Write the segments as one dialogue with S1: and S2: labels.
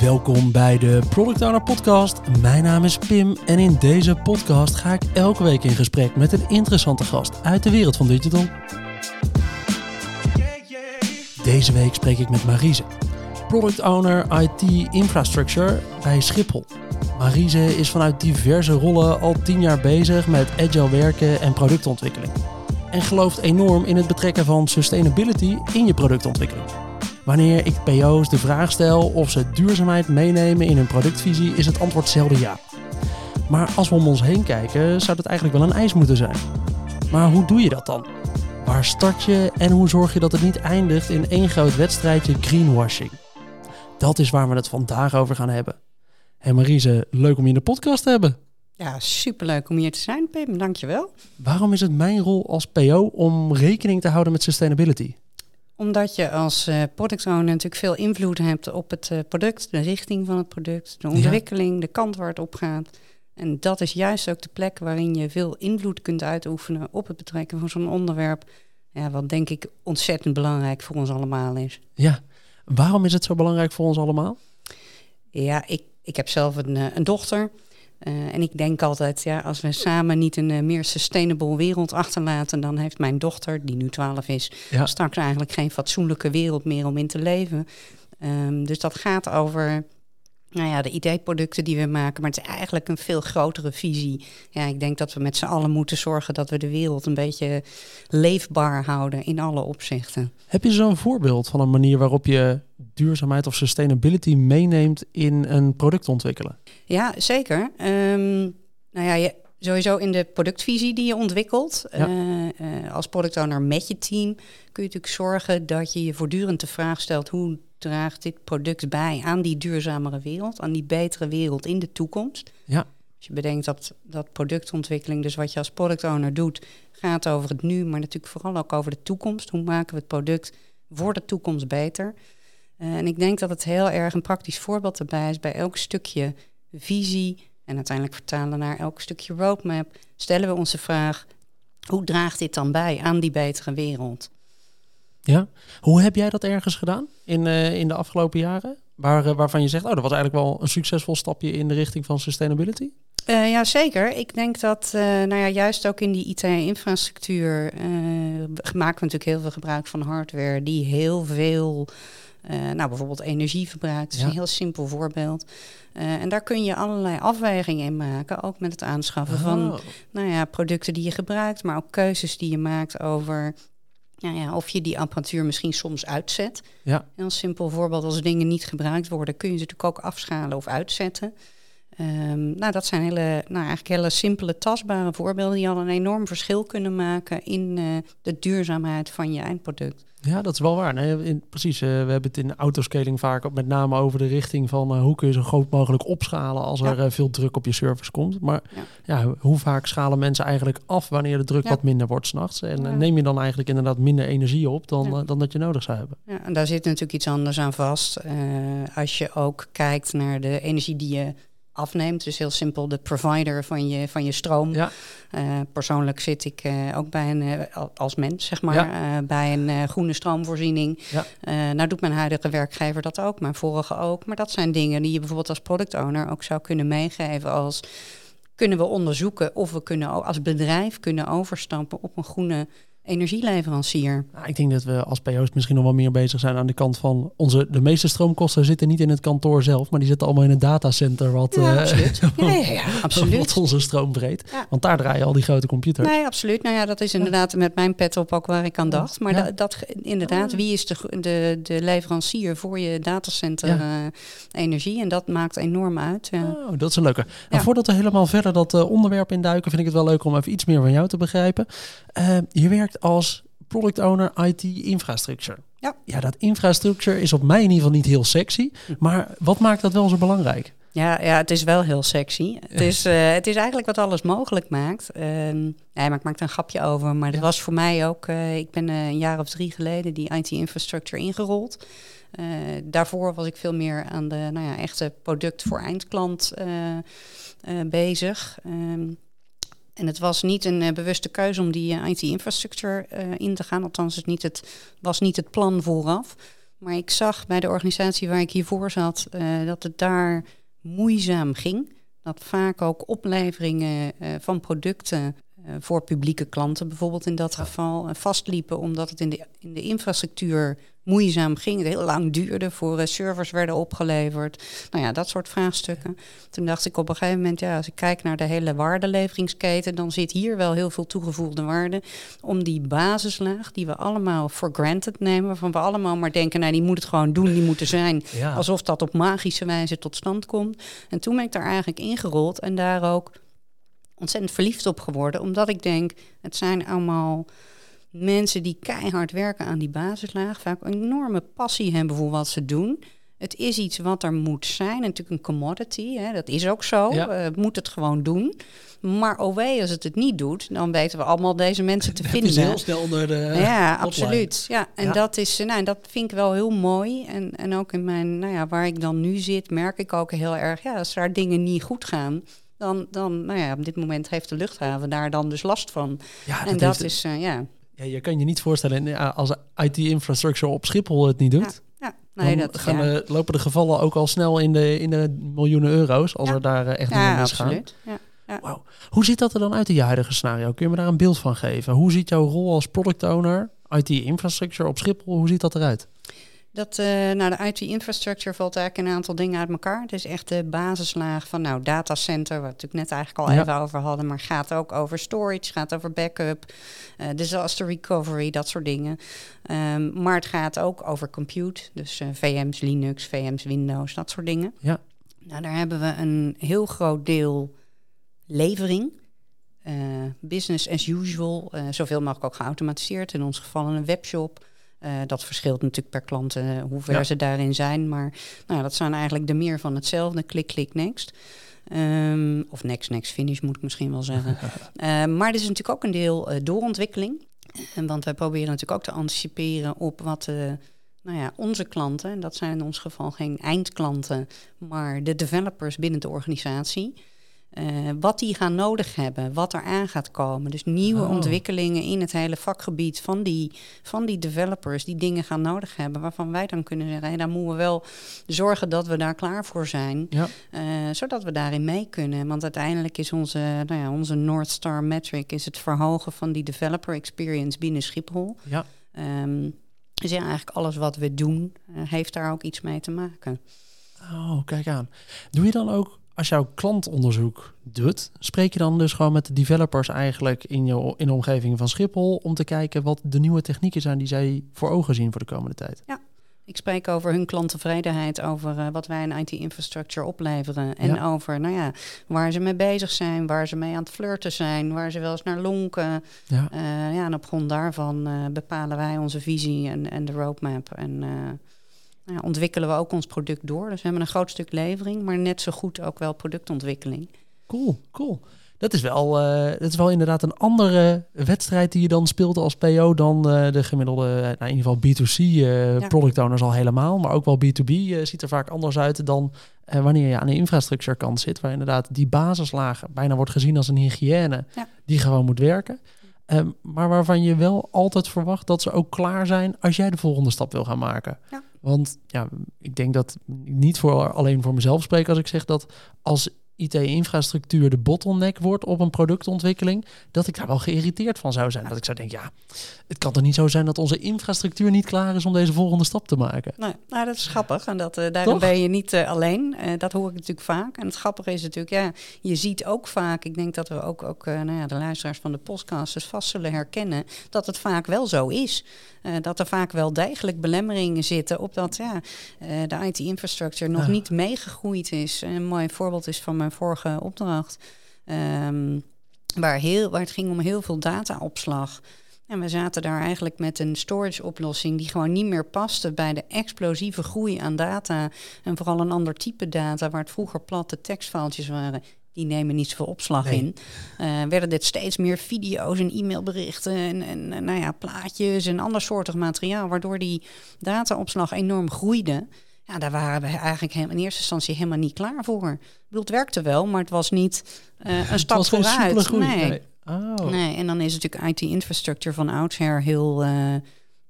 S1: Welkom bij de Product Owner Podcast. Mijn naam is Pim en in deze podcast ga ik elke week in gesprek met een interessante gast uit de wereld van digital. Deze week spreek ik met Marise, Product Owner IT Infrastructure bij Schiphol. Marise is vanuit diverse rollen al tien jaar bezig met agile werken en productontwikkeling. En gelooft enorm in het betrekken van sustainability in je productontwikkeling. Wanneer ik PO's de vraag stel of ze duurzaamheid meenemen in hun productvisie, is het antwoord zelden ja. Maar als we om ons heen kijken, zou dat eigenlijk wel een eis moeten zijn. Maar hoe doe je dat dan? Waar start je en hoe zorg je dat het niet eindigt in één groot wedstrijdje greenwashing? Dat is waar we het vandaag over gaan hebben. Hey Marise, leuk om je in de podcast te hebben.
S2: Ja, superleuk om hier te zijn, Pim. Dankjewel.
S1: Waarom is het mijn rol als PO om rekening te houden met sustainability?
S2: Omdat je als uh, product owner natuurlijk veel invloed hebt op het uh, product, de richting van het product, de ontwikkeling, ja. de kant waar het op gaat. En dat is juist ook de plek waarin je veel invloed kunt uitoefenen op het betrekken van zo'n onderwerp. Ja, wat denk ik ontzettend belangrijk voor ons allemaal is.
S1: Ja, waarom is het zo belangrijk voor ons allemaal?
S2: Ja, ik, ik heb zelf een, uh, een dochter. Uh, en ik denk altijd, ja, als we samen niet een uh, meer sustainable wereld achterlaten, dan heeft mijn dochter, die nu 12 is, ja. straks eigenlijk geen fatsoenlijke wereld meer om in te leven. Um, dus dat gaat over nou ja, de ideeproducten die we maken, maar het is eigenlijk een veel grotere visie. Ja, ik denk dat we met z'n allen moeten zorgen dat we de wereld een beetje leefbaar houden in alle opzichten.
S1: Heb je zo'n voorbeeld van een manier waarop je duurzaamheid of sustainability meeneemt in een product ontwikkelen?
S2: Ja, zeker. Um, nou ja, je, sowieso in de productvisie die je ontwikkelt. Ja. Uh, uh, als product owner met je team kun je natuurlijk zorgen dat je je voortdurend de vraag stelt hoe draagt dit product bij aan die duurzamere wereld, aan die betere wereld in de toekomst.
S1: Ja.
S2: Als je bedenkt dat, dat productontwikkeling, dus wat je als product owner doet, gaat over het nu, maar natuurlijk vooral ook over de toekomst. Hoe maken we het product voor de toekomst beter? En ik denk dat het heel erg een praktisch voorbeeld erbij is bij elk stukje visie en uiteindelijk vertalen naar elk stukje roadmap, stellen we onze vraag: hoe draagt dit dan bij aan die betere wereld?
S1: Ja, hoe heb jij dat ergens gedaan in, uh, in de afgelopen jaren? Waar, uh, waarvan je zegt, oh, dat was eigenlijk wel een succesvol stapje in de richting van sustainability?
S2: Uh, ja, zeker. Ik denk dat, nou ja, juist ook in die IT-infrastructuur maken we natuurlijk heel veel gebruik van hardware die heel veel, nou bijvoorbeeld energie verbruikt. Dat is ja. een heel simpel voorbeeld. Uh, en daar kun je allerlei afwegingen in maken, ook met het aanschaffen oh. van nou ja, producten die je gebruikt, maar ook keuzes die je maakt over nou ja, of je die apparatuur misschien soms uitzet.
S1: Ja.
S2: Een simpel voorbeeld, als dingen niet gebruikt worden, kun je ze natuurlijk ook afschalen of uitzetten. Um, nou, dat zijn hele, nou, eigenlijk hele simpele, tastbare voorbeelden die al een enorm verschil kunnen maken in uh, de duurzaamheid van je eindproduct.
S1: Ja, dat is wel waar. Nee, in, precies. Uh, we hebben het in autoscaling vaak met name over de richting van uh, hoe kun je zo groot mogelijk opschalen als ja. er uh, veel druk op je servers komt. Maar ja. ja. hoe vaak schalen mensen eigenlijk af wanneer de druk ja. wat minder wordt s'nachts? En neem je dan eigenlijk inderdaad minder energie op dan, dan dat je nodig zou hebben?
S2: Ja, en daar zit natuurlijk iets anders aan vast. als je ook kijkt naar de energie die je afneemt. Dus heel simpel de provider van je, van je stroom.
S1: Ja.
S2: Uh, persoonlijk zit ik uh, ook bij een, uh, als mens, zeg maar, ja. bij een groene stroomvoorziening.
S1: Ja.
S2: nou doet mijn huidige werkgever dat ook, mijn vorige ook. Maar dat zijn dingen die je bijvoorbeeld als product owner ook zou kunnen meegeven als... Kunnen we onderzoeken of we kunnen als bedrijf kunnen overstappen op een groene energieleverancier.
S1: Nou, ik denk dat we als PO's misschien nog wel meer bezig zijn aan de kant van onze. De meeste stroomkosten zitten niet in het kantoor zelf, maar die zitten allemaal in het datacenter. Wat,
S2: ja, absoluut. Uh, ja, ja, ja, absoluut.
S1: wat onze stroom breed. Want daar draaien al die grote computers.
S2: Nee, absoluut. Nou ja, dat is inderdaad met mijn pet op ook waar ik aan dacht. Maar dat, dat, inderdaad, wie is de, de, de leverancier voor je datacenter uh, energie? En dat maakt enorm uit.
S1: Oh, dat is een leuke. Nou, voordat we helemaal verder dat uh, onderwerp induiken, vind ik het wel leuk om even iets meer van jou te begrijpen. je werkt als product owner IT infrastructure.
S2: Ja.
S1: ja, dat infrastructure is op mij in ieder geval niet heel sexy. Maar wat maakt dat wel zo belangrijk?
S2: Ja, ja het is wel heel sexy. Het is, uh, het is eigenlijk wat alles mogelijk maakt. Uh, nee, maar ik maak er een grapje over. Maar dat was voor mij ook... Uh, ik ben een jaar of drie geleden die IT-infrastructure ingerold. daarvoor was ik veel meer aan de nou ja, echte product voor eindklant bezig. Um, en het was niet een uh, bewuste keuze om die uh, IT-infrastructure uh, in te gaan. Althans, het, niet het was niet het plan vooraf. Maar ik zag bij de organisatie waar ik hiervoor zat dat het daar moeizaam ging. Dat vaak ook opleveringen van producten voor publieke klanten bijvoorbeeld in dat geval vastliepen, omdat het in de, in de infrastructuur moeizaam ging. Het heel lang duurde voor servers werden opgeleverd. Nou ja, dat soort vraagstukken. Toen dacht ik op een gegeven moment, ja, als ik kijk naar de hele waardeleveringsketen, dan zit hier wel heel veel toegevoegde waarde om die basislaag die we allemaal for granted nemen, waarvan we allemaal maar denken, nou die moet het gewoon doen, die moet er zijn. Ja. Alsof dat op magische wijze tot stand komt. En toen ben ik daar eigenlijk ingerold en daar ook ontzettend verliefd op geworden, omdat ik denk, het zijn allemaal mensen die keihard werken aan die basislaag, vaak een enorme passie hebben voor wat ze doen. Het is iets wat er moet zijn, natuurlijk een commodity, hè, dat is ook zo. Ja. Uh, moet het gewoon doen. Maar oh wee, als het het niet doet, dan weten we allemaal deze mensen te vinden.
S1: heel snel onder de
S2: Ja, absoluut. Ja, en dat is, nou, dat vind ik wel heel mooi. En, en ook in mijn, nou ja, waar ik dan nu zit, merk ik ook heel erg, ja, als er dingen niet goed gaan, dan, dan, nou ja, op dit moment heeft de luchthaven daar dan dus last van. Ja, en dat, is, uh, ja.
S1: Ja, je kan je niet voorstellen als IT-infrastructure op Schiphol het niet doet. Ja, ja. Nee, dat, gaan ja. lopen de gevallen ook al snel in de, in de miljoenen euro's als er daar eh, echt dingen misgaan. Ja, ja. Wow. Hoe ziet dat er dan uit in je huidige scenario? Kun je me daar een beeld van geven? Hoe ziet jouw rol als product owner, IT-infrastructure op Schiphol, hoe ziet dat eruit?
S2: Dat, uh, nou, de IT-infrastructure valt eigenlijk een aantal dingen uit elkaar. Het is echt de basislaag van nou, datacenter, wat we natuurlijk net eigenlijk al even over hadden, maar gaat ook over storage, gaat over backup, uh, disaster recovery, dat soort dingen. Um, maar het gaat ook over compute, dus uh, VM's Linux, VM's Windows, dat soort dingen. Ja. Nou, daar hebben we een heel groot deel levering. business as usual, zoveel mogelijk ook geautomatiseerd. In ons geval een webshop. Uh, dat verschilt natuurlijk per klant uh, hoe ver ze daarin zijn. Maar nou, dat zijn eigenlijk de meer van hetzelfde. Klik, klik, next. Um, of next, next, finish moet ik misschien wel zeggen. uh, maar er is natuurlijk ook een deel doorontwikkeling. want wij proberen natuurlijk ook te anticiperen op wat nou ja, onze klanten, en dat zijn in ons geval geen eindklanten, maar de developers binnen de organisatie. Uh, wat die gaan nodig hebben, wat er aan gaat komen. Dus nieuwe oh. ontwikkelingen in het hele vakgebied van die, van die developers die dingen gaan nodig hebben, waarvan wij dan kunnen zeggen, hey, dan moeten we wel zorgen dat we daar klaar voor zijn, ja. uh, zodat we daarin mee kunnen. Want uiteindelijk is onze, nou ja, onze North Star metric is het verhogen van die developer experience binnen Schiphol. Ja. Um, dus ja, eigenlijk alles wat we doen, uh, heeft daar ook iets mee te maken.
S1: Oh, kijk aan. Doe je dan ook als jouw klantonderzoek doet, spreek je dan dus gewoon met de developers eigenlijk in, je, in de omgeving van Schiphol om te kijken wat de nieuwe technieken zijn die zij voor ogen zien voor de komende tijd?
S2: Ja. Ik spreek over hun klanttevredenheid, over uh, wat wij in IT-infrastructure opleveren. En over nou ja, waar ze mee bezig zijn, waar ze mee aan het flirten zijn, waar ze wel eens naar lonken. Ja. Uh, ja en op grond daarvan uh, bepalen wij onze visie en, en de roadmap. En nou, ontwikkelen we ook ons product door. Dus we hebben een groot stuk levering, maar net zo goed ook wel productontwikkeling.
S1: Cool, cool. Dat is wel, uh, dat is wel inderdaad een andere wedstrijd die je dan speelt als PO dan uh, de gemiddelde, uh, nou, in ieder geval B2C ja. product owners al helemaal, maar ook wel B2B ziet er vaak anders uit dan wanneer je aan de infrastructure kant zit, waar inderdaad die basislaag bijna wordt gezien als een hygiëne ja. die gewoon moet werken. Um, maar waarvan je wel altijd verwacht dat ze ook klaar zijn als jij de volgende stap wil gaan maken. Ja. Want ja, ik denk dat ik niet voor, alleen voor mezelf spreek als ik zeg dat als IT-infrastructuur de bottleneck wordt op een productontwikkeling, dat ik daar wel geïrriteerd van zou zijn. Dat ik zou denken, ja, het kan toch niet zo zijn dat onze infrastructuur niet klaar is om deze volgende stap te maken.
S2: Nee, nou, dat is grappig en dat, uh, daarom ben je niet uh, alleen. Uh, dat hoor ik natuurlijk vaak. En het grappige is natuurlijk, ja, je ziet ook vaak, ik denk dat we ook, ook nou ja, de luisteraars van de podcasters vast zullen herkennen, dat het vaak wel zo is. dat er vaak wel degelijk belemmeringen zitten op dat ja, de IT-infrastructure nog niet meegegroeid is. Een mooi voorbeeld is van mijn vorige opdracht. Um, waar, heel, waar het ging om heel veel dataopslag. En we zaten daar eigenlijk met een storage oplossing die gewoon niet meer paste bij de explosieve groei aan data. En vooral een ander type data, waar het vroeger platte tekstfoutjes waren. Die nemen niet zoveel opslag in. Uh, werden dit steeds meer video's en e-mailberichten en, en, nou ja, plaatjes en ander soortig materiaal. Waardoor die dataopslag enorm groeide. Ja, daar waren we eigenlijk in eerste instantie helemaal niet klaar voor. Ik bedoel, het werkte wel, maar het was niet uh, een stap vooruit. Nee. Nee. Oh. nee. En dan is natuurlijk IT-infrastructure van oudsher heel, uh,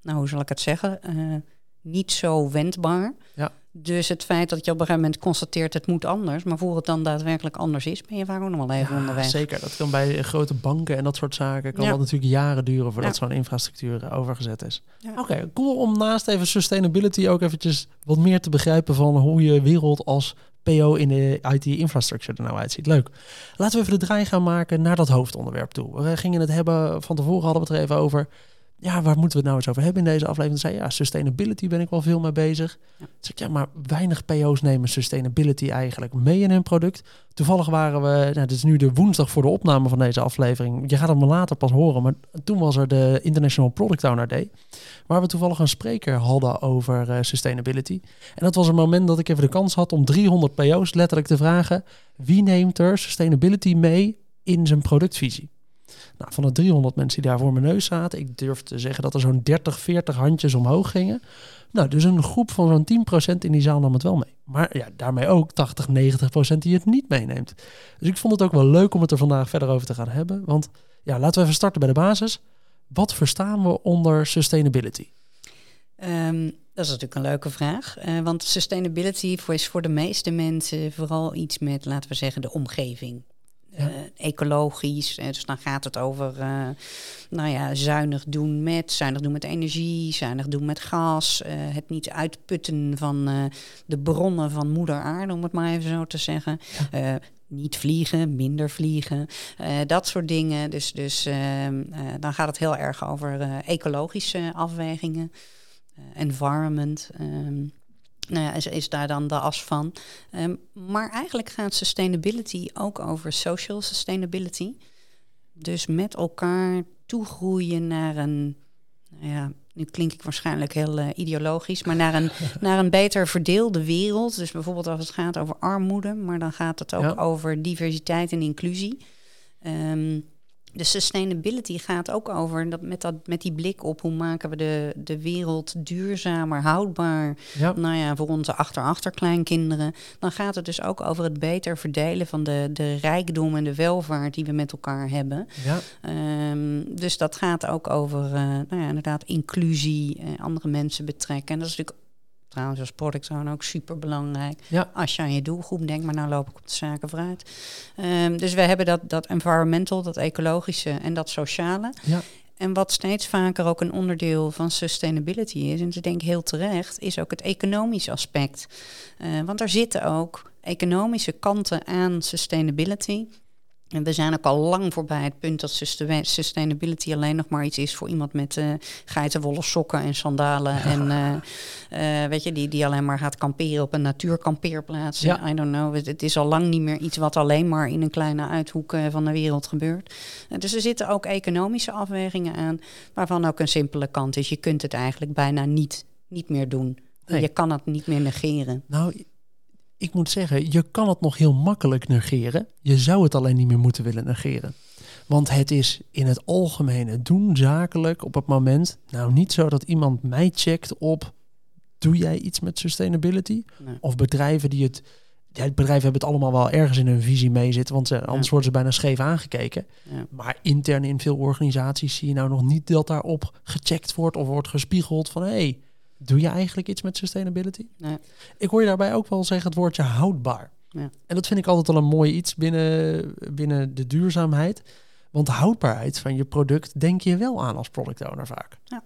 S2: nou hoe zal ik het zeggen, uh, niet zo wendbaar.
S1: Ja.
S2: Dus het feit dat je op een gegeven moment constateert het moet anders, maar voor het dan daadwerkelijk anders is, ben je vaak ook nog wel even
S1: Ja,
S2: onderweg.
S1: Zeker, dat kan bij grote banken en dat soort zaken. Kan
S2: Ja.
S1: dat natuurlijk jaren duren voordat
S2: Ja.
S1: zo'n infrastructuur eh, overgezet is. Oké, cool om naast even sustainability ook eventjes wat meer te begrijpen van hoe je wereld als PO in de IT-infrastructure er nou uitziet. Leuk. Laten we even de draai gaan maken naar dat hoofdonderwerp toe. We gingen het hebben, van tevoren hadden we het er even over. Ja, waar moeten we het nou eens over hebben in deze aflevering? Toen zei ja, sustainability ben ik wel veel mee bezig.
S2: Ja.
S1: Ik, ja, maar weinig PO's nemen sustainability eigenlijk mee in hun product. Toevallig waren we, nou, dit is nu de woensdag voor de opname van deze aflevering. Je gaat het me later pas horen, maar toen was er de International Product Owner Day. Waar we toevallig een spreker hadden over eh, sustainability. En dat was een moment dat ik even de kans had om 300 PO's letterlijk te vragen. Wie neemt er sustainability mee in zijn productvisie? Nou, van de 300 mensen die daar voor mijn neus zaten, ik durf te zeggen dat er zo'n 30, 40 handjes omhoog gingen. Nou, dus een groep van zo'n 10% in die zaal nam het wel mee. Maar ja, daarmee ook 80, 90% die het niet meeneemt. Dus ik vond het ook wel leuk om het er vandaag verder over te gaan hebben. Want ja, laten we even starten bij de basis. Wat verstaan we onder sustainability?
S2: Ehm, dat is natuurlijk een leuke vraag. eh, want sustainability is voor de meeste mensen vooral iets met, laten we zeggen, de omgeving.
S1: Ja.
S2: Eh, ecologisch. eh, dus dan gaat het over eh, nou ja, zuinig doen met, zuinig doen met energie, zuinig doen met gas. het niet uitputten van de bronnen van moeder aarde, om het maar even zo te zeggen. Niet vliegen, minder vliegen, dat soort dingen. Dus, dus dan gaat het heel erg over ecologische afwegingen. Environment. ehm, nou ja, is, is daar dan de as van. Ehm, maar eigenlijk gaat sustainability ook over social sustainability. Dus met elkaar toegroeien naar een, nou ja, nu klink ik waarschijnlijk heel eh, ideologisch, maar naar een, naar een beter verdeelde wereld. Dus bijvoorbeeld als het gaat over armoede, maar dan gaat het ook
S1: Ja.
S2: over diversiteit en inclusie. Ehm, de sustainability gaat ook over dat met, dat, met die blik op hoe maken we de, de wereld duurzamer, houdbaar.
S1: Ja,
S2: Nou ja, voor onze achter-achterkleinkinderen. Dan gaat het dus ook over het beter verdelen van de, de rijkdom en de welvaart die we met elkaar hebben.
S1: ja,
S2: Ehm, dus dat gaat ook over, eh, nou ja, inderdaad, inclusie, eh, andere mensen betrekken. En dat is natuurlijk trouwens als product owner ook super belangrijk.
S1: ja,
S2: Als je aan je doelgroep denkt, maar nou loop ik op de zaken vooruit. Ehm, dus we hebben dat, dat environmental, dat ecologische en dat sociale.
S1: ja.
S2: En wat steeds vaker ook een onderdeel van sustainability is, en ik denk heel terecht, is ook het economische aspect. Eh, want er zitten ook economische kanten aan sustainability. En we zijn ook al lang voorbij het punt dat susta- sustainability alleen nog maar iets is voor iemand met eh geitenwolle sokken en sandalen. En eh, eh, weet je, die, die alleen maar gaat kamperen op een natuurkampeerplaats.
S1: Ja.
S2: I don't know. Het, het is al lang niet meer iets wat alleen maar in een kleine uithoek van de wereld gebeurt. Dus er zitten ook economische afwegingen aan, waarvan ook een simpele kant is. Je kunt het eigenlijk bijna niet, niet meer doen.
S1: Nee.
S2: Je kan het niet meer negeren.
S1: Nou, ik moet zeggen, je kan het nog heel makkelijk negeren. Je zou het alleen niet meer moeten willen negeren. Want het is in het algemene doen zakelijk op het moment nou niet zo dat iemand mij checkt op doe jij iets met sustainability?
S2: Nee.
S1: Of bedrijven die het ja, bedrijven hebben het allemaal wel ergens in hun visie mee zitten, want ze, anders worden ze bijna scheef aangekeken.
S2: Ja.
S1: Maar intern in veel organisaties zie je nou nog niet dat daarop gecheckt wordt of wordt gespiegeld van hé, hey, doe je eigenlijk iets met sustainability?
S2: Nee.
S1: Ik hoor je daarbij ook wel zeggen het woordje houdbaar.
S2: Ja.
S1: En dat vind ik altijd wel een mooi iets binnen, binnen de duurzaamheid. Want houdbaarheid van je product denk je wel aan als product owner vaak.
S2: Ja.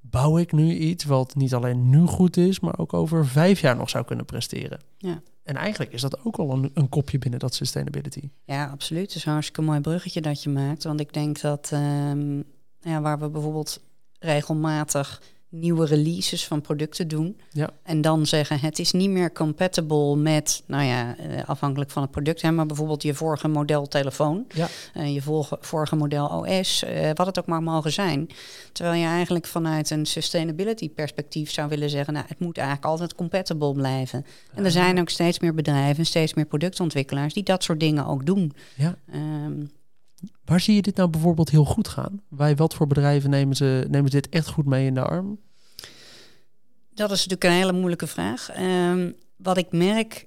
S1: Bouw ik nu iets wat niet alleen nu goed is, maar ook over vijf jaar nog zou kunnen presteren?
S2: Ja.
S1: En eigenlijk is dat ook al een, een kopje binnen dat sustainability.
S2: Ja, absoluut. Het is een hartstikke mooi bruggetje dat je maakt. Want ik denk dat ehm, ja, waar we bijvoorbeeld regelmatig nieuwe releases van producten doen.
S1: Ja.
S2: En dan zeggen het is niet meer compatible met, nou ja, eh, afhankelijk van het product, hè, maar bijvoorbeeld je vorige model telefoon,
S1: Ja.
S2: eh, je vorige, vorige model OS, eh, wat het ook maar mogen zijn. Terwijl je eigenlijk vanuit een sustainability perspectief zou willen zeggen, nou, het moet eigenlijk altijd compatible blijven. En er zijn ook steeds meer bedrijven, steeds meer productontwikkelaars die dat soort dingen ook doen.
S1: Ja.
S2: Ehm,
S1: Waar zie je dit nou bijvoorbeeld heel goed gaan? Bij wat voor bedrijven nemen ze, nemen ze dit echt goed mee in de arm?
S2: Dat is natuurlijk een hele moeilijke vraag. Ehm, wat ik merk,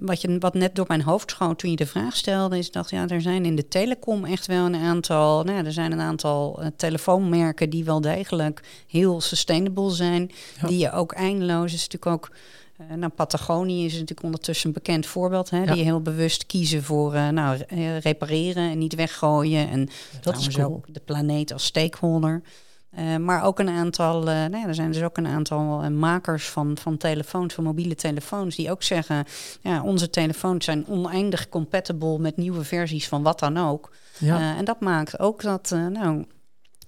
S2: wat, je, wat net door mijn hoofd schoot toen je de vraag stelde, is dat ja, er zijn in de telecom echt wel een aantal, nou, er zijn een aantal uh, telefoonmerken die wel degelijk heel sustainable zijn, die je ook eindeloos, is natuurlijk ook nou, Patagonië is natuurlijk ondertussen een bekend voorbeeld. Hè, Die heel bewust kiezen voor uh, nou, repareren en niet weggooien. En dat is cool. ook de planeet als stakeholder. Uh, maar ook een aantal, uh, nou ja, er zijn dus ook een aantal makers van, van telefoons, van mobiele telefoons, die ook zeggen, ja, onze telefoons zijn oneindig compatible met nieuwe versies van wat dan ook. Ja. en dat maakt ook dat, nou,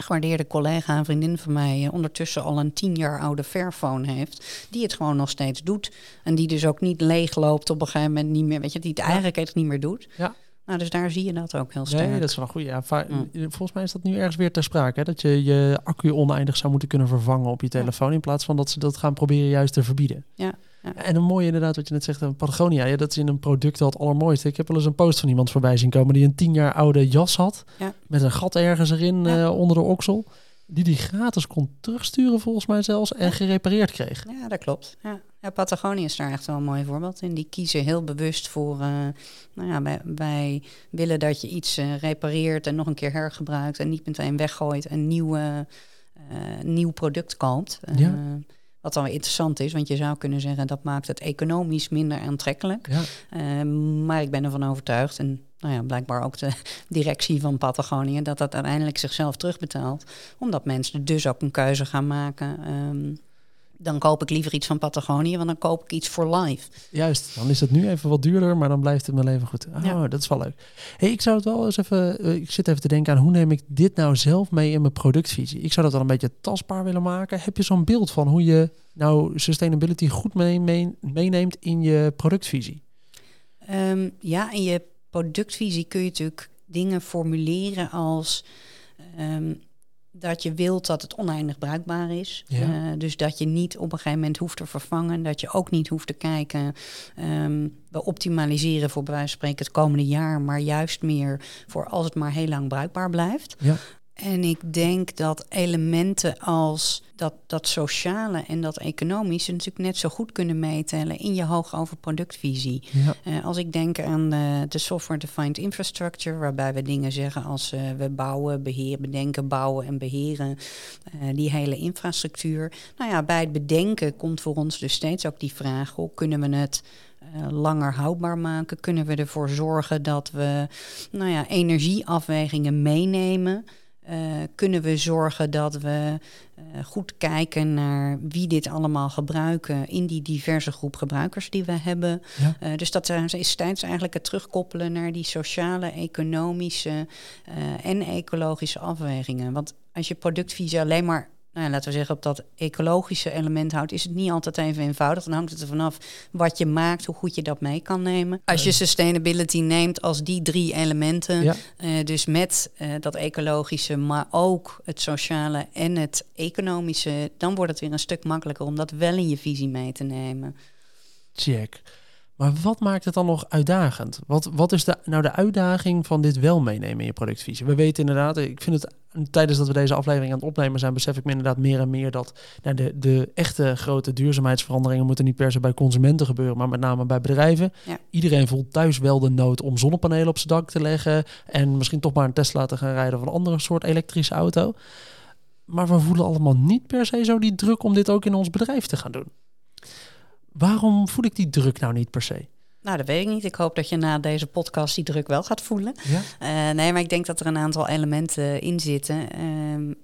S2: gewaardeerde collega en vriendin van mij ondertussen al een tien jaar oude Fairphone heeft, die het gewoon nog steeds doet. En die dus ook niet leeg loopt op een gegeven moment niet meer, weet je, die het eigenlijk echt niet meer doet. Ja. Nou, dus daar zie je dat ook heel sterk.
S1: Nee, dat is wel goed. Ja, mm. Volgens mij is dat nu ergens weer ter sprake. Hè? Dat je je accu oneindig zou moeten kunnen vervangen op je telefoon. In plaats van dat ze dat gaan proberen juist te verbieden. Ja. Ja. En een mooie inderdaad, wat je net zegt, Patagonia. Ja, dat is in een product al het allermooiste. Ik heb wel eens een post van iemand voorbij zien komen die een tien jaar oude jas had. Met een gat ergens erin uh, onder de oksel die die gratis kon terugsturen volgens mij zelfs en gerepareerd kreeg.
S2: Ja, dat klopt. Ja. ja, Patagonië is daar echt wel een mooi voorbeeld in. Die kiezen heel bewust voor, uh, nou ja, wij, wij, willen dat je iets uh, repareert en nog een keer hergebruikt en niet meteen weggooit en nieuw, uh, nieuw product koopt. Ja. Wat dan weer interessant is, want je zou kunnen zeggen dat maakt het economisch minder aantrekkelijk. Ja. maar ik ben ervan overtuigd, en nou ja, blijkbaar ook de directie van Patagonië, dat dat uiteindelijk zichzelf terugbetaalt. Omdat mensen dus ook een keuze gaan maken. Ehm, dan koop ik liever iets van Patagonië, want dan koop ik iets voor life.
S1: Juist, dan is het nu even wat duurder, maar dan blijft het mijn leven goed. Oh, ja. dat is wel leuk. Hey, ik zou het wel eens even, uh, ik zit even te denken aan hoe neem ik dit nou zelf mee in mijn productvisie. Ik zou dat wel een beetje tastbaar willen maken. Heb je zo'n beeld van hoe je nou sustainability goed mee, mee, meeneemt in je productvisie?
S2: Um, ja, in je productvisie kun je natuurlijk dingen formuleren als ehm, dat je wilt dat het oneindig bruikbaar is. Uh, dus dat je niet op een gegeven moment hoeft te vervangen. Dat je ook niet hoeft te kijken. Um, we optimaliseren voor bij wijze van spreken het komende jaar, maar juist meer voor als het maar heel lang bruikbaar blijft. Ja. En ik denk dat elementen als dat, dat sociale en dat economische natuurlijk net zo goed kunnen meetellen in je hoogover productvisie. Ja. Uh, als ik denk aan de, de software-defined infrastructure, waarbij we dingen zeggen als uh, we bouwen, beheren, bedenken, bouwen en beheren uh, die hele infrastructuur. Nou ja, bij het bedenken komt voor ons dus steeds ook die vraag: hoe kunnen we het langer houdbaar maken? Kunnen we ervoor zorgen dat we nou ja, energieafwegingen meenemen? Uh, kunnen we zorgen dat we uh, goed kijken naar wie dit allemaal gebruiken in die diverse groep gebruikers die we hebben. Ja. Uh, dus dat is steeds eigenlijk het terugkoppelen naar die sociale, economische en ecologische afwegingen. Want als je productvisie alleen maar nou, laten we zeggen, op dat ecologische element houdt, is het niet altijd even eenvoudig. Dan hangt het er vanaf wat je maakt, hoe goed je dat mee kan nemen. Als je sustainability neemt als die drie elementen, ja. uh, dus met uh, dat ecologische, maar ook het sociale en het economische, dan wordt het weer een stuk makkelijker om dat wel in je visie mee te nemen.
S1: Check. Maar wat maakt het dan nog uitdagend? Wat, wat is de, nou de uitdaging van dit wel meenemen in je productvisie? We weten inderdaad, ik vind het tijdens dat we deze aflevering aan het opnemen zijn, besef ik me inderdaad meer en meer dat nou, de, de echte grote duurzaamheidsveranderingen moeten niet per se bij consumenten gebeuren, maar met name bij bedrijven. Iedereen voelt thuis wel de nood om zonnepanelen op zijn dak te leggen en misschien toch maar een Tesla te gaan rijden of een andere soort elektrische auto. Maar we voelen allemaal niet per se zo die druk om dit ook in ons bedrijf te gaan doen. Waarom voel ik die druk nou niet per se?
S2: Nou, dat weet ik niet. Ik hoop dat je na deze podcast die druk wel gaat voelen. Ja? Uh, nee, maar ik denk dat er een aantal elementen in zitten. Uh,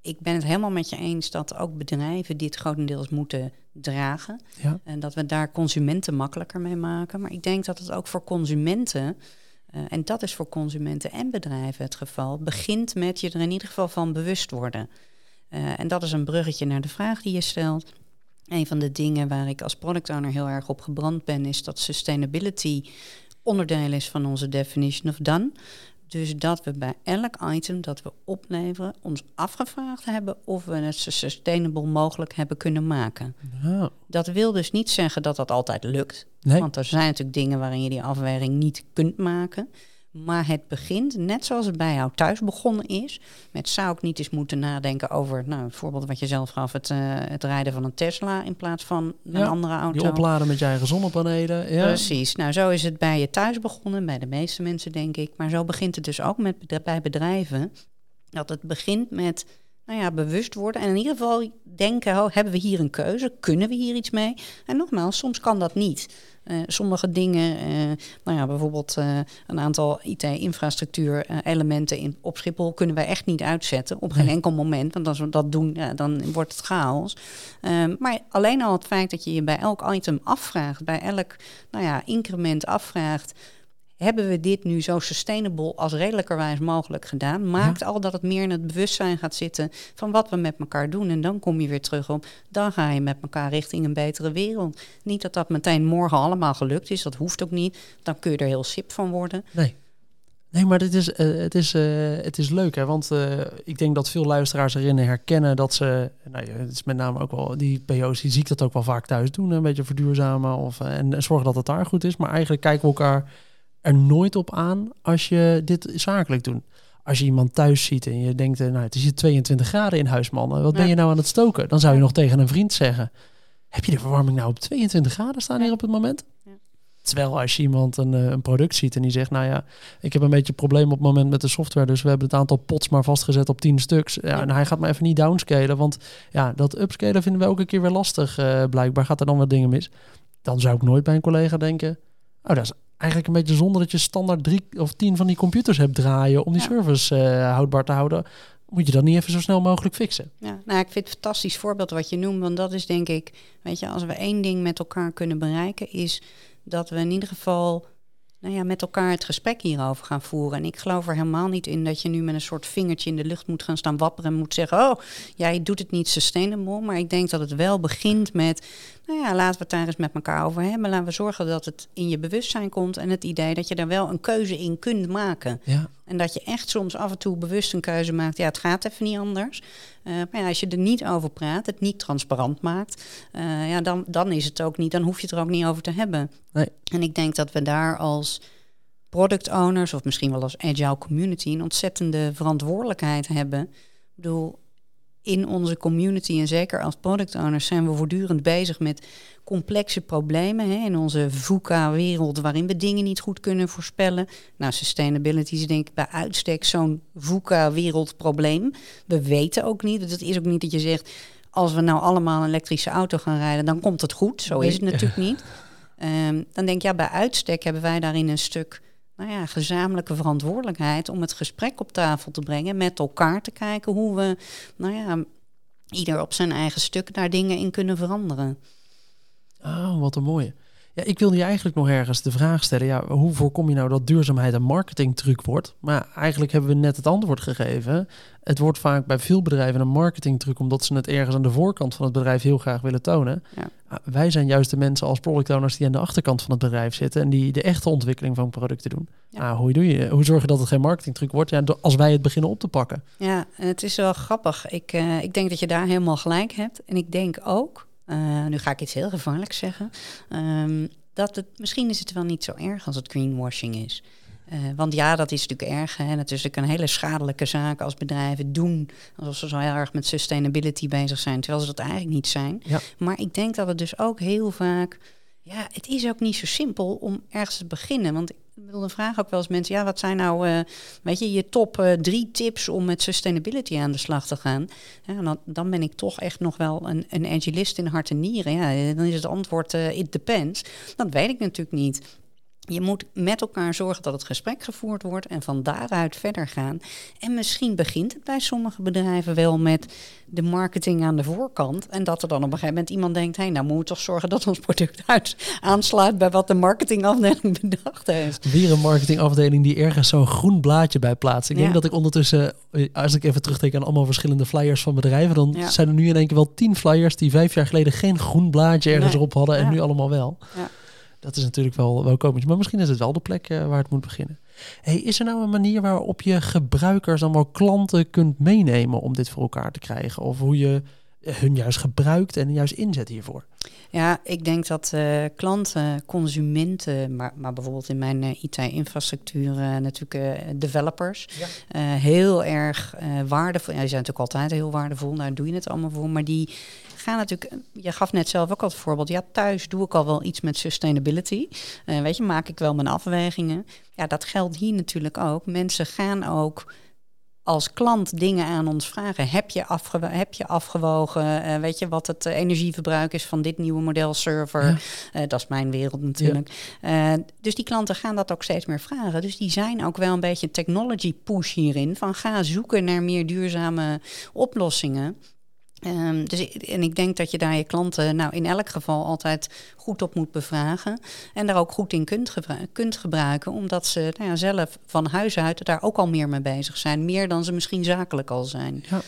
S2: ik ben het helemaal met je eens dat ook bedrijven dit grotendeels moeten dragen. Ja. En dat we daar consumenten makkelijker mee maken. Maar ik denk dat het ook voor consumenten, uh, en dat is voor consumenten en bedrijven het geval, begint met je er in ieder geval van bewust worden. Uh, en dat is een bruggetje naar de vraag die je stelt. Een van de dingen waar ik als product owner heel erg op gebrand ben, is dat sustainability onderdeel is van onze definition of done. Dus dat we bij elk item dat we opleveren ons afgevraagd hebben of we het zo sustainable mogelijk hebben kunnen maken. Dat wil dus niet zeggen dat dat altijd lukt. Want er zijn natuurlijk dingen waarin je die afweging niet kunt maken. Maar het begint, net zoals het bij jou thuis begonnen is, met zou ik niet eens moeten nadenken over, nou, het voorbeeld wat je zelf gaf, het, uh, het rijden van een Tesla in plaats van een andere auto.
S1: Die opladen met je eigen zonnepanelen. Ja.
S2: Precies. Nou, zo is het bij je thuis begonnen, bij de meeste mensen denk ik. Maar zo begint het dus ook met, bij bedrijven. Dat het begint met nou ja, bewust worden. En in ieder geval denken, oh, hebben we hier een keuze? Kunnen we hier iets mee? En nogmaals, soms kan dat niet. Uh, sommige dingen, uh, nou ja, bijvoorbeeld uh, een aantal IT-infrastructuur-elementen in op Schiphol kunnen wij echt niet uitzetten op geen enkel moment. Want als we dat doen, ja, dan wordt het chaos. Ehm, maar alleen al het feit dat je je bij elk item afvraagt, bij elk nou ja, increment afvraagt hebben we dit nu zo sustainable als redelijkerwijs mogelijk gedaan, maakt al dat het meer in het bewustzijn gaat zitten van wat we met elkaar doen. En dan kom je weer terug op, dan ga je met elkaar richting een betere wereld. Niet dat dat meteen morgen allemaal gelukt is, dat hoeft ook niet. Dan kun je er heel sip van worden.
S1: Nee. Nee, maar dit is, uh, het, is, uh, het is leuk, hè? want uh, ik denk dat veel luisteraars erin herkennen dat ze, nou, het is met name ook wel, die PO's, die zie ik dat ook wel vaak thuis doen, een beetje verduurzamen of, en zorgen dat het daar goed is. Maar eigenlijk kijken we elkaar er nooit op aan als je dit zakelijk doet. Als je iemand thuis ziet en je denkt, eh, nou, het is hier 22 graden in huis, man. Wat ben je nou aan het stoken? Dan zou je nog tegen een vriend zeggen, heb je de verwarming nou op 22 graden staan hier op het moment? Terwijl als je iemand een, eh, een product ziet en die zegt, nou ja, ik heb een beetje een probleem op het moment met de software, dus we hebben het aantal pots maar vastgezet op 10 stuks. Ja, En hij gaat maar even niet downscalen, want ja, dat upscalen vinden we elke keer weer lastig. Uh, blijkbaar gaat er dan wat dingen mis. Dan zou ik nooit bij een collega denken, oh, dat is eigenlijk een beetje zonder dat je standaard drie of tien van die computers hebt draaien om die service uh, houdbaar te houden. Moet je dat niet even zo snel mogelijk fixen?
S2: Ja, nou, ik vind het een fantastisch voorbeeld wat je noemt. Want dat is denk ik, weet je, als we één ding met elkaar kunnen bereiken, is dat we in ieder geval nou ja, met elkaar het gesprek hierover gaan voeren. En ik geloof er helemaal niet in dat je nu met een soort vingertje in de lucht moet gaan staan wapperen en moet zeggen: Oh, jij doet het niet sustainable. Maar ik denk dat het wel begint met: Nou ja, laten we het daar eens met elkaar over hebben. Laten we zorgen dat het in je bewustzijn komt en het idee dat je daar wel een keuze in kunt maken. Ja. En dat je echt soms af en toe bewust een keuze maakt. Ja, het gaat even niet anders. Uh, maar ja, als je er niet over praat, het niet transparant maakt, uh, ja, dan, dan is het ook niet, dan hoef je het er ook niet over te hebben. Nee. En ik denk dat we daar als product owners, of misschien wel als agile community, een ontzettende verantwoordelijkheid hebben. Ik bedoel, in onze community en zeker als product owners zijn we voortdurend bezig met complexe problemen hè, in onze VUCA-wereld waarin we dingen niet goed kunnen voorspellen. Nou, sustainability is denk ik bij uitstek zo'n VUCA-wereldprobleem. We weten ook niet, het is ook niet dat je zegt, als we nou allemaal een elektrische auto gaan rijden, dan komt het goed. Zo is het natuurlijk niet. Um, dan denk ik, ja, bij uitstek hebben wij daarin een stuk nou ja, gezamenlijke verantwoordelijkheid om het gesprek op tafel te brengen, met elkaar te kijken hoe we, nou ja, ieder op zijn eigen stuk daar dingen in kunnen veranderen.
S1: Oh, wat een mooie. Ja, ik wilde je eigenlijk nog ergens de vraag stellen. Ja, hoe voorkom je nou dat duurzaamheid een marketingtruc wordt? Maar eigenlijk hebben we net het antwoord gegeven. Het wordt vaak bij veel bedrijven een marketingtruc omdat ze het ergens aan de voorkant van het bedrijf heel graag willen tonen. Ja. Ah, wij zijn juist de mensen als product owners die aan de achterkant van het bedrijf zitten en die de echte ontwikkeling van producten doen. Ja. Ah, hoe doe je? Hoe zorg je dat het geen marketingtruc wordt? Ja, als wij het beginnen op te pakken.
S2: Ja, het is wel grappig. Ik, uh, ik denk dat je daar helemaal gelijk hebt. En ik denk ook uh, nu ga ik iets heel gevaarlijks zeggen. Um, dat het, misschien is het wel niet zo erg als het greenwashing is. Uh, want ja, dat is natuurlijk erg. Hè? Het is natuurlijk een hele schadelijke zaak als bedrijven doen alsof ze zo heel erg met sustainability bezig zijn, terwijl ze dat eigenlijk niet zijn. Ja. Maar ik denk dat het dus ook heel vaak. Ja, het is ook niet zo simpel om ergens te beginnen. Want ik bedoel, dan vragen ook wel eens mensen, ja, wat zijn nou, uh, weet je, je top uh, drie tips om met sustainability aan de slag te gaan? Ja, dan, dan ben ik toch echt nog wel een, een agilist in hart en nieren. Ja, dan is het antwoord, uh, it depends. Dat weet ik natuurlijk niet. Je moet met elkaar zorgen dat het gesprek gevoerd wordt en van daaruit verder gaan. En misschien begint het bij sommige bedrijven wel met de marketing aan de voorkant. En dat er dan op een gegeven moment iemand denkt: hé, hey, nou moeten we toch zorgen dat ons product uit aansluit bij wat de marketingafdeling bedacht heeft.
S1: Weer een marketingafdeling die ergens zo'n groen blaadje bij plaatst. Ik denk dat ik ondertussen, eh, als ik even terugdenk aan allemaal verschillende flyers van bedrijven, dan zijn er nu in één keer wel tien flyers die vijf jaar geleden geen groen blaadje ergens erop hadden en nu allemaal wel. Ja. Dat is natuurlijk wel, wel komisch. Maar misschien is het wel de plek uh, waar het moet beginnen. Is er nou een manier waarop je gebruikers, dan wel klanten kunt meenemen om dit voor elkaar te krijgen? Of hoe je hun juist gebruikt en juist inzet hiervoor?
S2: Ja, ik denk dat uh, klanten, consumenten, maar, maar bijvoorbeeld in mijn uh, IT-infrastructuur uh, natuurlijk developers, heel erg waardevol. Ja, die zijn natuurlijk altijd heel waardevol, daar doe je het allemaal voor. Maar die gaan natuurlijk, je gaf net zelf ook al het voorbeeld, ja, thuis doe ik al wel iets met sustainability. weet je, maak ik wel mijn afwegingen. Ja, dat geldt hier natuurlijk ook. Mensen gaan ook als klant dingen aan ons vragen. Heb je, afge heb je afgewogen, uh, weet je, wat het uh, energieverbruik is van dit nieuwe model server? Ja. Uh, dat is mijn wereld natuurlijk. Ja. dus die klanten gaan dat ook steeds meer vragen. Dus die zijn ook wel een beetje technology push hierin. Van ga zoeken naar meer duurzame oplossingen. Um, dus en ik denk dat je daar je klanten nou in elk geval altijd goed op moet bevragen. En daar ook goed in kunt, kunt gebruiken. Omdat ze nou ja, zelf van huis uit daar ook al meer mee bezig zijn. Meer dan ze misschien zakelijk al zijn. Ja.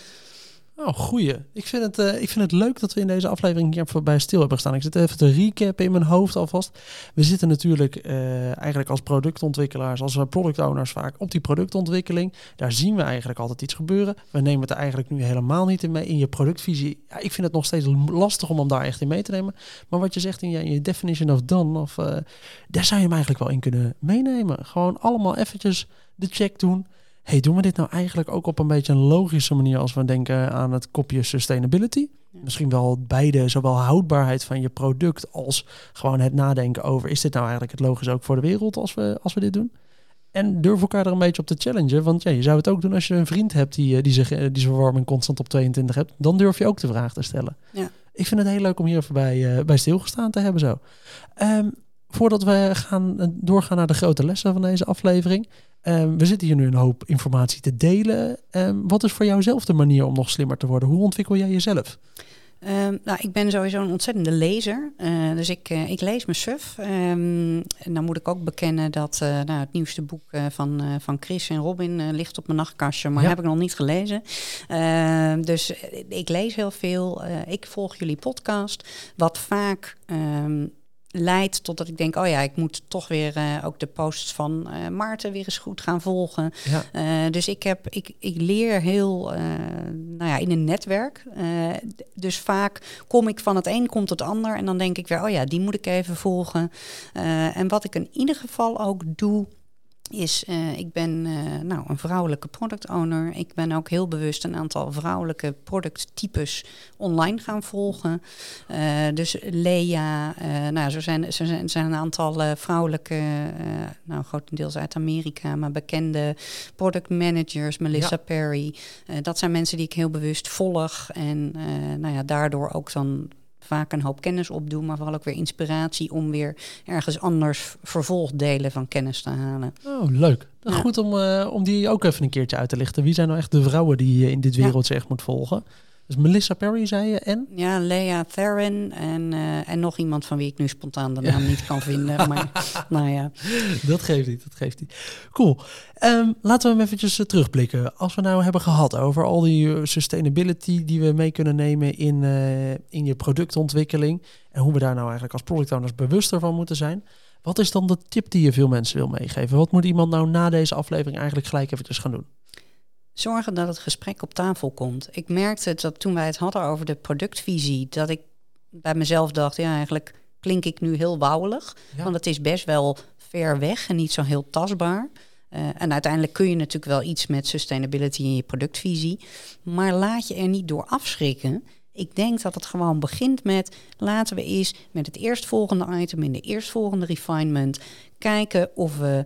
S1: Oh, goeie. Ik vind, het, uh, ik vind het leuk dat we in deze aflevering hier voorbij stil hebben gestaan. Ik zit even te recappen in mijn hoofd alvast. We zitten natuurlijk uh, eigenlijk als productontwikkelaars, als product owners vaak op die productontwikkeling. Daar zien we eigenlijk altijd iets gebeuren. We nemen het eigenlijk nu helemaal niet in mee. In je productvisie, ja, ik vind het nog steeds lastig om hem daar echt in mee te nemen. Maar wat je zegt in je, in je definition of done, of, daar zou je hem eigenlijk wel in kunnen meenemen. Gewoon allemaal eventjes de check doen hey, doen we dit nou eigenlijk ook op een beetje een logische manier als we denken aan het kopje sustainability? Misschien wel beide, zowel houdbaarheid van je product als gewoon het nadenken over, is dit nou eigenlijk het logisch ook voor de wereld als we, als we dit doen? En durf elkaar er een beetje op te challengen. Want ja, je zou het ook doen als je een vriend hebt die, eh, die, zich, eh, die zijn verwarming constant op 22 hebt. Dan durf je ook de vraag te stellen. Ja. Ik vind het heel leuk om hier even bij, uh, bij stilgestaan te hebben zo. Um, voordat we gaan doorgaan naar de grote lessen van deze aflevering. Um, we zitten hier nu een hoop informatie te delen. Um, wat is voor jou zelf de manier om nog slimmer te worden? Hoe ontwikkel jij jezelf?
S2: Um, nou, ik ben sowieso een ontzettende lezer. Uh, dus ik, uh, ik lees me suf. Um, en dan moet ik ook bekennen dat uh, nou, het nieuwste boek van, van Chris en Robin ligt op mijn nachtkastje, maar ja. heb ik nog niet gelezen. Dus ik lees heel veel. ik volg jullie podcast, wat vaak um, leidt totdat ik denk, oh ja, ik moet toch weer uh, ook de posts van uh, Maarten weer eens goed gaan volgen. Ja. Uh, dus ik, heb, ik, ik leer heel nou ja, in een netwerk. dus vaak kom ik van het een komt het ander en dan denk ik weer, oh ja, die moet ik even volgen. en wat ik in ieder geval ook doe, is, uh, ik ben uh, nou, een vrouwelijke product owner. Ik ben ook heel bewust een aantal vrouwelijke producttypes online gaan volgen. Uh, dus Lea, nou, zo zijn, zo zijn, zijn een aantal vrouwelijke, nou grotendeels uit Amerika, maar bekende product managers, Melissa ja. Perry. dat zijn mensen die ik heel bewust volg en nou ja, daardoor ook dan vaak een hoop kennis opdoen, maar vooral ook weer inspiratie om weer ergens anders vervolgdelen van kennis te halen.
S1: Oh, leuk. Ja. Goed om, uh, om die ook even een keertje uit te lichten. Wie zijn nou echt de vrouwen die je in dit wereldje ja. echt moet volgen? Dus Melissa Perry, zei je, en?
S2: Ja, Lea Theron en, uh, en nog iemand van wie ik nu spontaan de naam ja. niet kan vinden. Maar nou ja.
S1: Dat geeft niet, dat geeft niet. Cool. Um, laten we hem eventjes uh, terugblikken. Als we nou hebben gehad over al die uh, sustainability die we mee kunnen nemen in, in je productontwikkeling. En hoe we daar nou eigenlijk als product owners bewuster van moeten zijn. Wat is dan de tip die je veel mensen wil meegeven? Wat moet iemand nou na deze aflevering eigenlijk gelijk eventjes gaan doen?
S2: Zorgen dat het gesprek op tafel komt. Ik merkte dat toen wij het hadden over de productvisie, dat ik bij mezelf dacht, ja, eigenlijk klink ik nu heel wouwelig. Ja. Want het is best wel ver weg en niet zo heel tastbaar. Uh, en uiteindelijk kun je natuurlijk wel iets met sustainability in je productvisie. Maar laat je er niet door afschrikken. Ik denk dat het gewoon begint met laten we eens met het eerstvolgende item in de eerstvolgende refinement kijken of we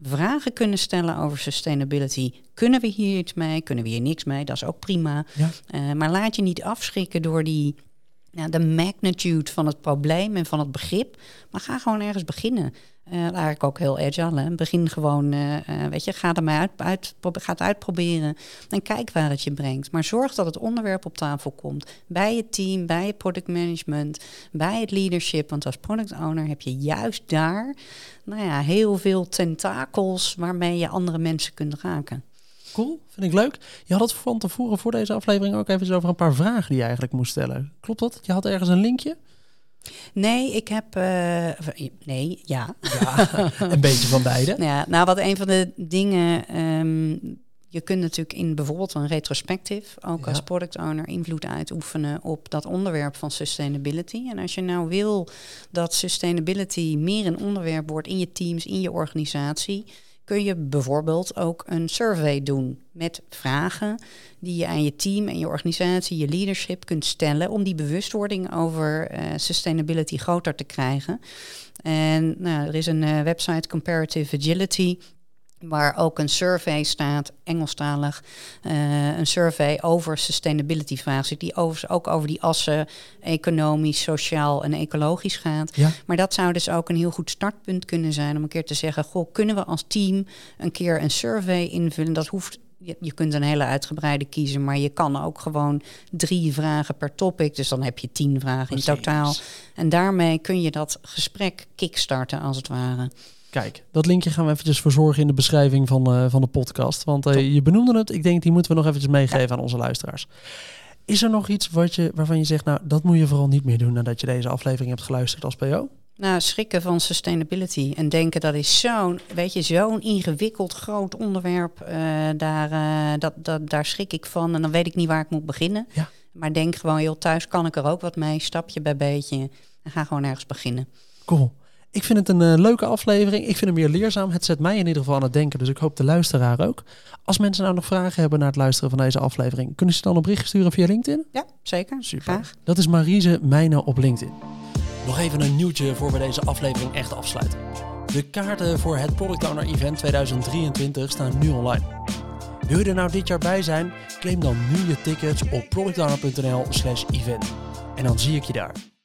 S2: vragen kunnen stellen over sustainability. Kunnen we hier iets mee? Kunnen we hier niks mee? Dat is ook prima. Ja. Uh, maar laat je niet afschrikken door die, ja, de magnitude van het probleem en van het begrip. Maar ga gewoon ergens beginnen. Uh, eigenlijk ook heel agile. Hè? Begin gewoon, uh, uh, weet je, ga er maar uit, uit, ga het uitproberen en kijk waar het je brengt. Maar zorg dat het onderwerp op tafel komt. Bij je team, bij je product management, bij het leadership. Want als product owner heb je juist daar nou ja, heel veel tentakels waarmee je andere mensen kunt raken.
S1: Cool, vind ik leuk. Je had het van tevoren voor deze aflevering ook even over een paar vragen die je eigenlijk moest stellen. Klopt dat? Je had ergens een linkje?
S2: Nee, ik heb. Uh, nee, ja.
S1: ja. een beetje van beide.
S2: Ja, nou, wat een van de dingen. Um, Je kunt natuurlijk in bijvoorbeeld een retrospectief ook als product owner invloed uitoefenen op dat onderwerp van sustainability. En als je nou wil dat sustainability meer een onderwerp wordt in je teams, in je organisatie, kun je bijvoorbeeld ook een survey doen met vragen die je aan je team en je organisatie, je leadership kunt stellen om die bewustwording over uh, sustainability groter te krijgen. En nou, er is een uh, website Comparative Agility waar ook een survey staat, Engelstalig, uh, een survey over sustainability vragen, die over, ook over die assen economisch, sociaal en ecologisch gaat. Ja. Maar dat zou dus ook een heel goed startpunt kunnen zijn om een keer te zeggen, goh, kunnen we als team een keer een survey invullen? Dat hoeft je, je, kunt een hele uitgebreide kiezen, maar je kan ook gewoon drie vragen per topic. Dus dan heb je tien vragen in totaal. En daarmee kun je dat gesprek kickstarten, als het ware.
S1: Kijk, dat linkje gaan we eventjes verzorgen in de beschrijving van, uh, van de podcast. Want uh, je benoemde het. Ik denk, die moeten we nog eventjes meegeven aan onze luisteraars. Is er nog iets wat je, waarvan je zegt, nou, dat moet je vooral niet meer doen nadat je deze aflevering hebt geluisterd als PO?
S2: Nou, schrikken van sustainability en denken dat is zo'n, weet je, zo'n ingewikkeld groot onderwerp. Uh, daar, dat, dat, daar schrik ik van en dan weet ik niet waar ik moet beginnen. Ja. Maar denk gewoon, heel thuis kan ik er ook wat mee, stapje bij beetje. En ga gewoon ergens beginnen.
S1: Cool. Ik vind het een uh, leuke aflevering. Ik vind hem weer leerzaam. Het zet mij in ieder geval aan het denken. Dus ik hoop de luisteraar ook. Als mensen nou nog vragen hebben na het luisteren van deze aflevering, kunnen ze dan een bericht sturen via LinkedIn?
S2: Ja, zeker. Super. Graag.
S1: Dat is Marise Mijnen op LinkedIn. Nog even een nieuwtje voor we deze aflevering echt afsluiten. De kaarten voor het Product Owner Event 2023 staan nu online. Wil je er nou dit jaar bij zijn? Claim dan nu je tickets op productowner.nl/event. En dan zie ik je daar.